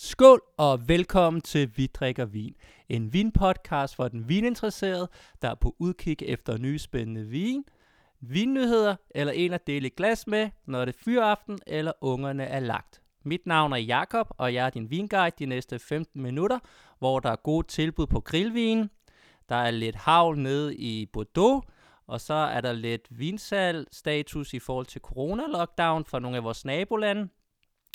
Skål og velkommen til Vi drikker vin. En vinpodcast for den vininteresserede, der er på udkig efter nye spændende vin, vinnyheder eller en at dele et glas med, når det er fyraften eller ungerne er lagt. Mit navn er Jakob og jeg er din vinguide de næste 15 minutter, hvor der er gode tilbud på grillvin. Der er lidt havl nede i Bordeaux, og så er der lidt vinsalg status i forhold til corona-lockdown fra nogle af vores nabolande.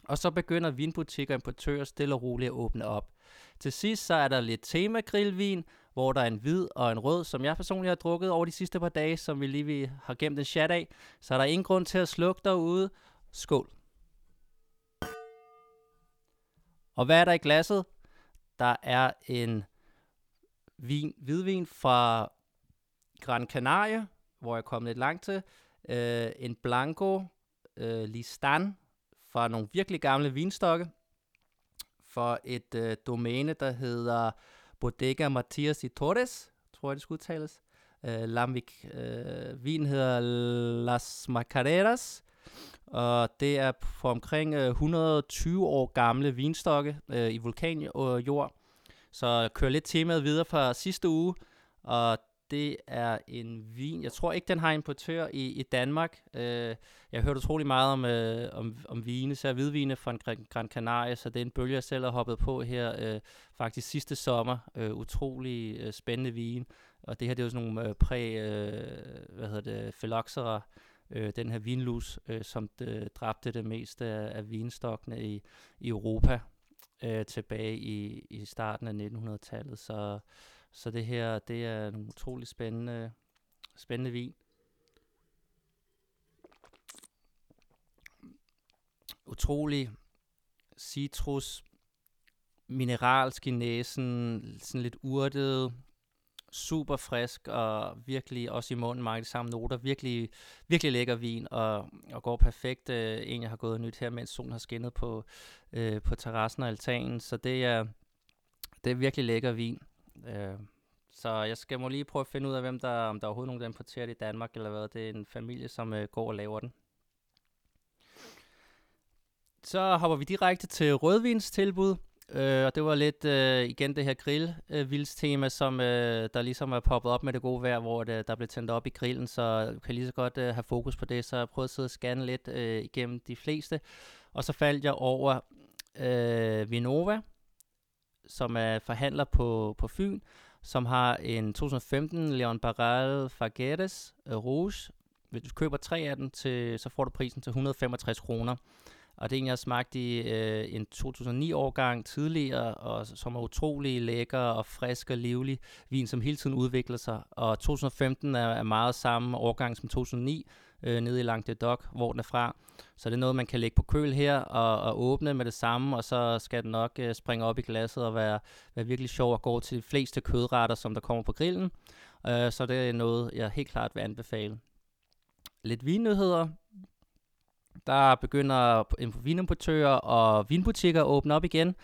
Og så begynder vinbutikker og importører stille og roligt at åbne op. Til sidst så er der lidt tema grillvin, hvor der er en hvid og en rød, som jeg personligt har drukket over de sidste par dage, som vi lige har gemt en chat af. Så er der ingen grund til at slukke derude. Skål! Og hvad er der i glasset? Der er en vin, hvidvin fra Gran Canaria, hvor jeg er kommet lidt langt til. Øh, en Blanco øh, Listan fra nogle virkelig gamle vinstokke for et øh, domæne, der hedder Bodega Matias i Torres, tror jeg det skulle udtales. Øh, Lamvik. Øh, vin hedder Las Macareras, og det er på omkring øh, 120 år gamle vinstokke øh, i vulkanjord. Så jeg kører lidt temaet videre fra sidste uge, og det er en vin. Jeg tror ikke, den har importør i, i Danmark. Øh, jeg har hørt utrolig meget om, øh, om, om vine, så hvidvine fra Gran Canaria, så det er en bølge, jeg selv har hoppet på her øh, faktisk sidste sommer. Øh, utrolig øh, spændende vin. Og det her, det er jo sådan nogle øh, præ, øh, hvad hedder det, phylloxera, øh, den her vinlus, øh, som det, dræbte det meste af, af vinstokkene i, i Europa øh, tilbage i, i starten af 1900-tallet. Så så det her, det er en utrolig spændende, spændende vin. Utrolig citrus, mineralsk i næsen, sådan lidt urtet, super frisk og virkelig også i munden mange de samme noter. Virkelig, virkelig lækker vin og, og går perfekt. Øh, en, jeg har gået nyt her, mens solen har skinnet på, øh, på terrassen og altanen. Så det er, det er virkelig lækker vin. Øh, så jeg skal må lige prøve at finde ud af, hvem der, om der er overhovedet nogen, der importerer det i Danmark, eller hvad. Det er en familie, som øh, går og laver den. Så hopper vi direkte til rødvinstilbud. Øh, og det var lidt øh, igen det her grill-vildstema, øh, som øh, der ligesom er poppet op med det gode vejr, hvor det, der blev tændt op i grillen, så du kan lige så godt øh, have fokus på det. Så jeg prøvede at sidde og scanne lidt øh, igennem de fleste. Og så faldt jeg over øh, Vinova, som er forhandler på, på Fyn, som har en 2015 Leon Barral Fagueres øh, Rouge. Hvis du køber tre af dem, til, så får du prisen til 165 kroner. Og det er en, jeg har smagt i øh, en 2009-årgang tidligere, og som er utrolig lækker og frisk og livlig vin, som hele tiden udvikler sig. Og 2015 er, er meget samme årgang som 2009, øh, nede i Languedoc, hvor den er fra. Så det er noget, man kan lægge på køl her og, og åbne med det samme, og så skal den nok øh, springe op i glasset og være, være virkelig sjov og gå til de fleste kødretter, som der kommer på grillen. Øh, så det er noget, jeg helt klart vil anbefale. Lidt vinnyheder. Der begynder vinimportører og vinbutikker at åbne op igen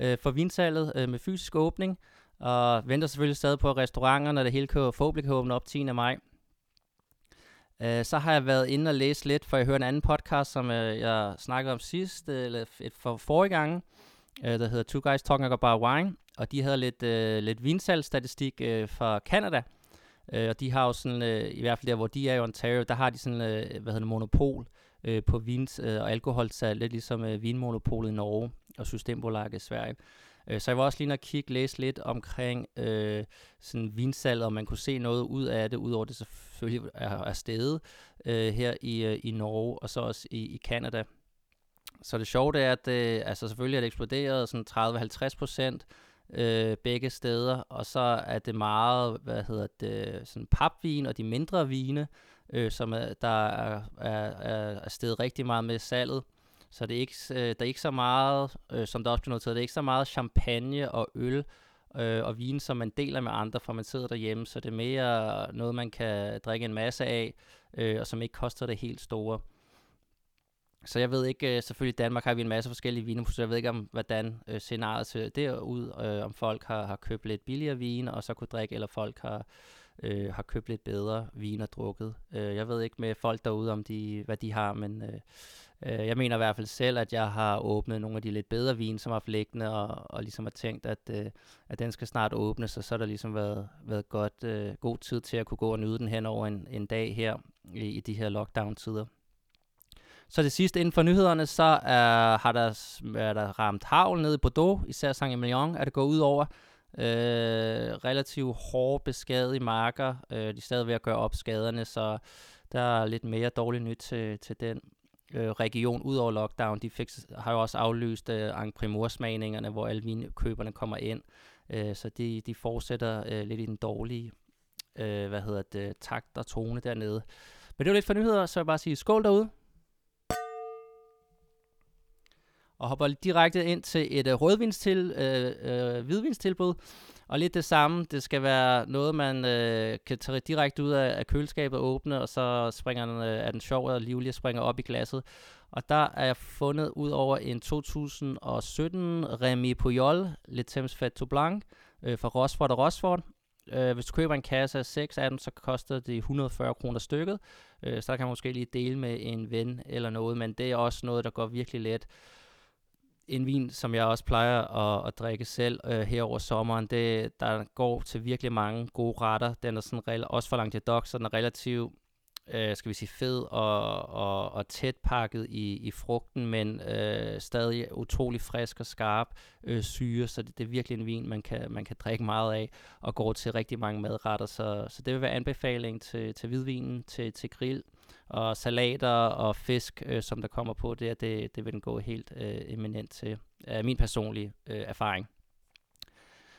øh, for vinsalget øh, med fysisk åbning. Og venter selvfølgelig stadig på, at restauranterne, det hele kan forhåbentlig kan åbne op 10. maj. Øh, så har jeg været inde og læse lidt, for jeg hørte en anden podcast, som øh, jeg snakkede om sidst, øh, eller for forrige gang, der hedder Two Guys Talking About Wine, og de havde lidt, lidt vinsalgsstatistik uh, fra Canada, og de har jo sådan, i hvert fald der, hvor de er i Ontario, der har de sådan, hvad hedder det, monopol på vins og alkoholsalg, lidt ligesom vinmonopolet i Norge og Systembolaget i Sverige. Øh, Øh, så jeg var også lige at kigge, læse lidt omkring øh, sådan vinsalget, om man kunne se noget ud af det, udover det selvfølgelig er, er stedet øh, her i, øh, i Norge, og så også i, i Canada. Så det sjove er, at det, altså selvfølgelig er det eksploderet sådan 30-50 procent øh, begge steder, og så er det meget, hvad hedder det, sådan papvin og de mindre vine, øh, som er, der er, er, er, er steget rigtig meget med salget. Så det er ikke, øh, der er ikke så meget, øh, som der også blev noteret, det er ikke så meget champagne og øl øh, og vin, som man deler med andre, for man sidder derhjemme. Så det er mere noget, man kan drikke en masse af, øh, og som ikke koster det helt store. Så jeg ved ikke, øh, selvfølgelig i Danmark har vi en masse forskellige vine, så jeg ved ikke, om hvordan øh, scenariet ser derud, øh, om folk har, har købt lidt billigere vin, og så kunne drikke, eller folk har, øh, har købt lidt bedre vin og drukket. Øh, jeg ved ikke med folk derude, om de, hvad de har, men øh, Øh, jeg mener i hvert fald selv, at jeg har åbnet nogle af de lidt bedre vin, som har haft liggende, og, og ligesom har tænkt, at, øh, at den skal snart åbnes, og så har der ligesom været, været godt, øh, god tid til at kunne gå og nyde den hen over en, en dag her i, i de her lockdown-tider. Så det sidste inden for nyhederne, så er, har der, er der ramt havl nede i Bordeaux, især Saint-Emilion er det gået ud over. Øh, relativt hårde beskadigede marker. Øh, de er stadig ved at gøre op skaderne, så der er lidt mere dårligt nyt til, til den øh, region ud over lockdown. De fik, har jo også aflyst øh, Primor-smagningerne, hvor alle vinkøberne kommer ind. Øh, så de, de fortsætter øh, lidt i den dårlige øh, hvad hedder det, takt og tone dernede. Men det var lidt for nyheder, så jeg bare sige skål derude. Og hopper direkte ind til et øh, rødvinstil, øh, øh, hvidvinstilbud. Og lidt det samme, det skal være noget, man øh, kan tage direkte ud af, af køleskabet og åbne, og så springer den, øh, er den sjov og livlig og springer op i glasset. Og der er jeg fundet ud over en 2017 Remy Pujol Le Temps Fat Blanc øh, fra Rosford og Rosford. Øh, hvis du køber en kasse af 6 af dem, så koster det 140 kroner stykket. Øh, så kan man måske lige dele med en ven eller noget, men det er også noget, der går virkelig let en vin, som jeg også plejer at, at drikke selv øh, her over sommeren, det, der går til virkelig mange gode retter. Den er sådan, også for Languedoc, så den er relativt øh, skal vi sige, fed og, og, og tæt pakket i, i frugten, men øh, stadig utrolig frisk og skarp øh, syre, så det, det er virkelig en vin, man kan, man kan drikke meget af, og går til rigtig mange madretter, så, så det vil være anbefaling til, til hvidvinen, til, til grill, og salater og fisk, øh, som der kommer på det, det, det vil den gå helt øh, eminent til, af min personlige øh, erfaring.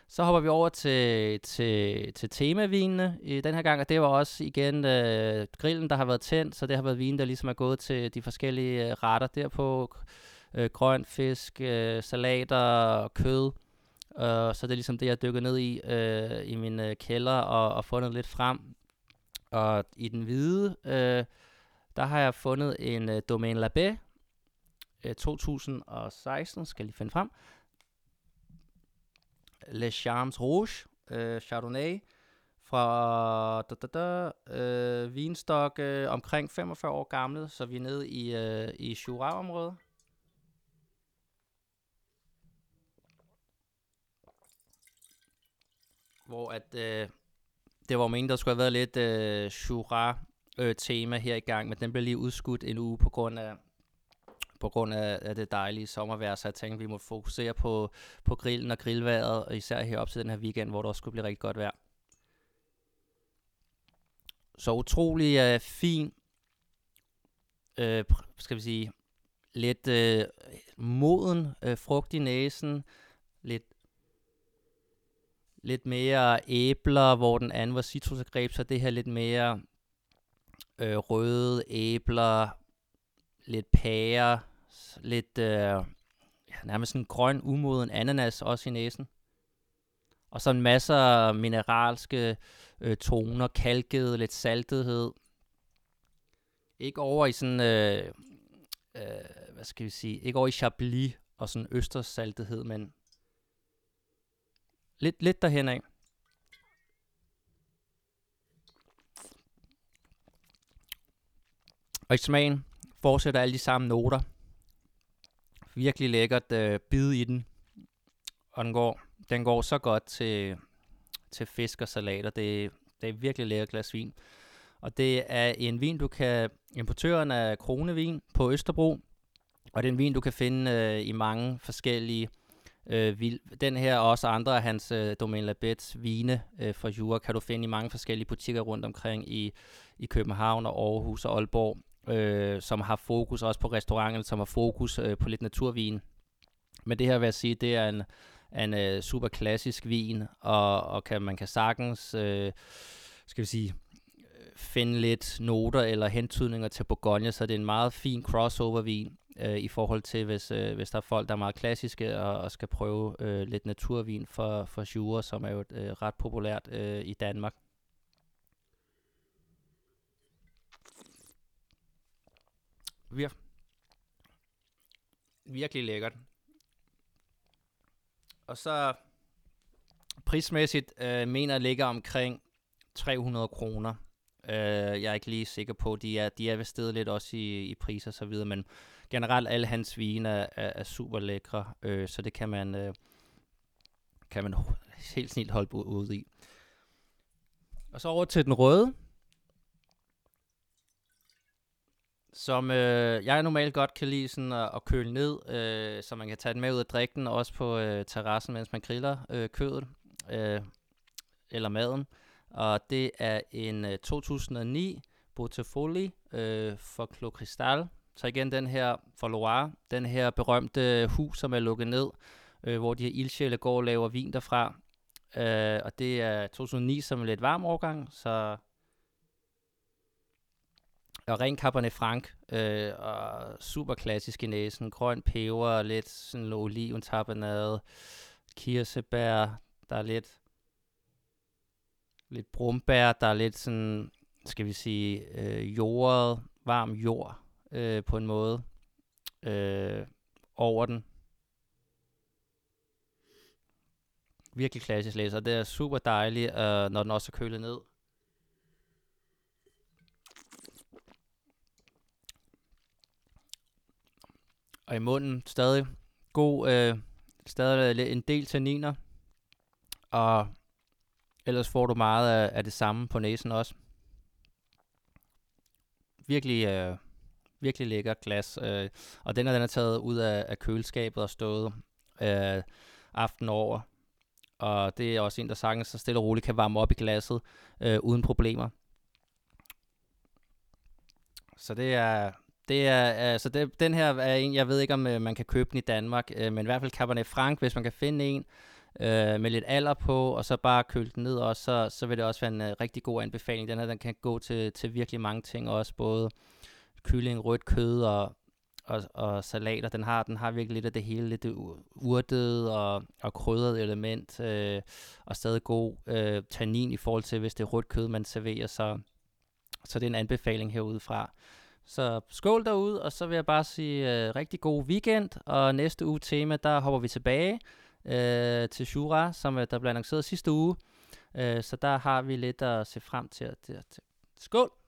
Så hopper vi over til, til, til temavinene i den her gang, og det var også igen øh, grillen, der har været tændt, så det har været vin, der ligesom er gået til de forskellige øh, retter derpå. Øh, grøn fisk, øh, salater, kød. Øh, så det er ligesom det, jeg dykker ned i øh, i min øh, kælder og, og fundet lidt frem. Og i den hvide, øh, der har jeg fundet en øh, Domaine Labé øh, 2016, skal jeg lige finde frem. Le Charmes Rouge, øh, Chardonnay, fra da, da, da, øh, vinstok øh, omkring 45 år gamle, så vi er nede i, øh, i Jura-området. Hvor at, øh, det var meningen, der skulle have været lidt øh, Jura-tema øh, her i gang, men den blev lige udskudt en uge på grund af på grund af, af det dejlige sommervejr, så jeg tænkte, at vi må fokusere på, på grillen og grillværet, og især herop til den her weekend, hvor der også skulle blive rigtig godt vejr. Så utrolig uh, fin, øh, skal vi sige, lidt øh, moden øh, frugt i næsen, lidt mere æbler, hvor den anden var citrusgreb, så det her lidt mere øh, røde æbler, lidt pære, lidt øh, ja, nærmest en grøn, umoden ananas også i næsen. Og så en masse mineralske øh, toner, kalket, lidt saltethed. Ikke over i sådan, øh, øh, hvad skal vi sige, ikke over i Chablis og sådan østerssaltethed, men lidt, lidt derhen af. Og i smagen fortsætter alle de samme noter virkelig lækkert øh, bid i den. Og den går, den går så godt til, til fisk og salater. Det, det er virkelig lækkert glas vin. Og det er en vin, du kan... Importøren er Kronevin på Østerbro. Og det er en vin, du kan finde øh, i mange forskellige øh, vil, den her og også andre af hans øh, Domaine Labets vine øh, fra Jura kan du finde i mange forskellige butikker rundt omkring i, i København og Aarhus og Aalborg øh, som har fokus også på restauranten, som har fokus øh, på lidt naturvin. Men det her vil jeg sige, det er en, en øh, super klassisk vin, og, og kan, man kan sagtens, øh, skal vi sige, øh, finde lidt noter eller hentydninger til Bourgogne, så det er en meget fin crossover-vin øh, i forhold til, hvis, øh, hvis der er folk, der er meget klassiske og, og skal prøve øh, lidt naturvin for, for Jura, som er jo øh, ret populært øh, i Danmark. Vir- virkelig lækkert. Og så prismæssigt øh, mener jeg ligger omkring 300 kroner. Øh, jeg er ikke lige sikker på, de er, de er ved stedet lidt også i, i pris og så videre, men generelt alle hans vine er, er, er super lækre, øh, så det kan man, øh, kan man helt snilt holde ud i. Og så over til den røde, som øh, jeg normalt godt kan lide sådan at, at køle ned, øh, så man kan tage den med ud og drikke den, også på øh, terrassen, mens man griller øh, kødet øh, eller maden. Og det er en øh, 2009 Botafoli øh, for Clos Cristal. Så igen den her for Loire, den her berømte hus, som er lukket ned, øh, hvor de her ildsjæle går og laver vin derfra. Øh, og det er 2009 som en lidt varm årgang, så og ren Cabernet Franc, øh, og super klassisk i næsen, grøn peber, lidt sådan oliventapenade, kirsebær, der er lidt, lidt brumbær, der er lidt sådan, skal vi sige, øh, jordet, varm jord øh, på en måde øh, over den. Virkelig klassisk læser, det er super dejligt, øh, når den også er kølet ned. Og i munden stadig god, øh, stadig en del tanniner. Og ellers får du meget af, af det samme på næsen også. Virkelig, øh, virkelig lækker glas. Øh, og den er, den er taget ud af, af køleskabet og stået øh, aften over. Og det er også en, der sagtens så stille og roligt kan varme op i glasset øh, uden problemer. Så det er, det er, altså det, den her er en, jeg ved ikke om øh, man kan købe den i Danmark, øh, men i hvert fald Cabernet Franc, hvis man kan finde en øh, med lidt alder på, og så bare køle den ned også, så, så vil det også være en øh, rigtig god anbefaling. Den her, den kan gå til, til virkelig mange ting også, både kylling, rødt kød og, og, og salater. Den har, den har virkelig lidt af det hele, lidt urtet og, og krydret element, øh, og stadig god øh, tannin i forhold til, hvis det er rødt kød, man serverer, så, så det er en anbefaling herudefra. Så skål derude, og så vil jeg bare sige øh, rigtig god weekend, og næste uge tema, der hopper vi tilbage øh, til Shura, som øh, der blev annonceret sidste uge. Øh, så der har vi lidt at se frem til. til, til. Skål!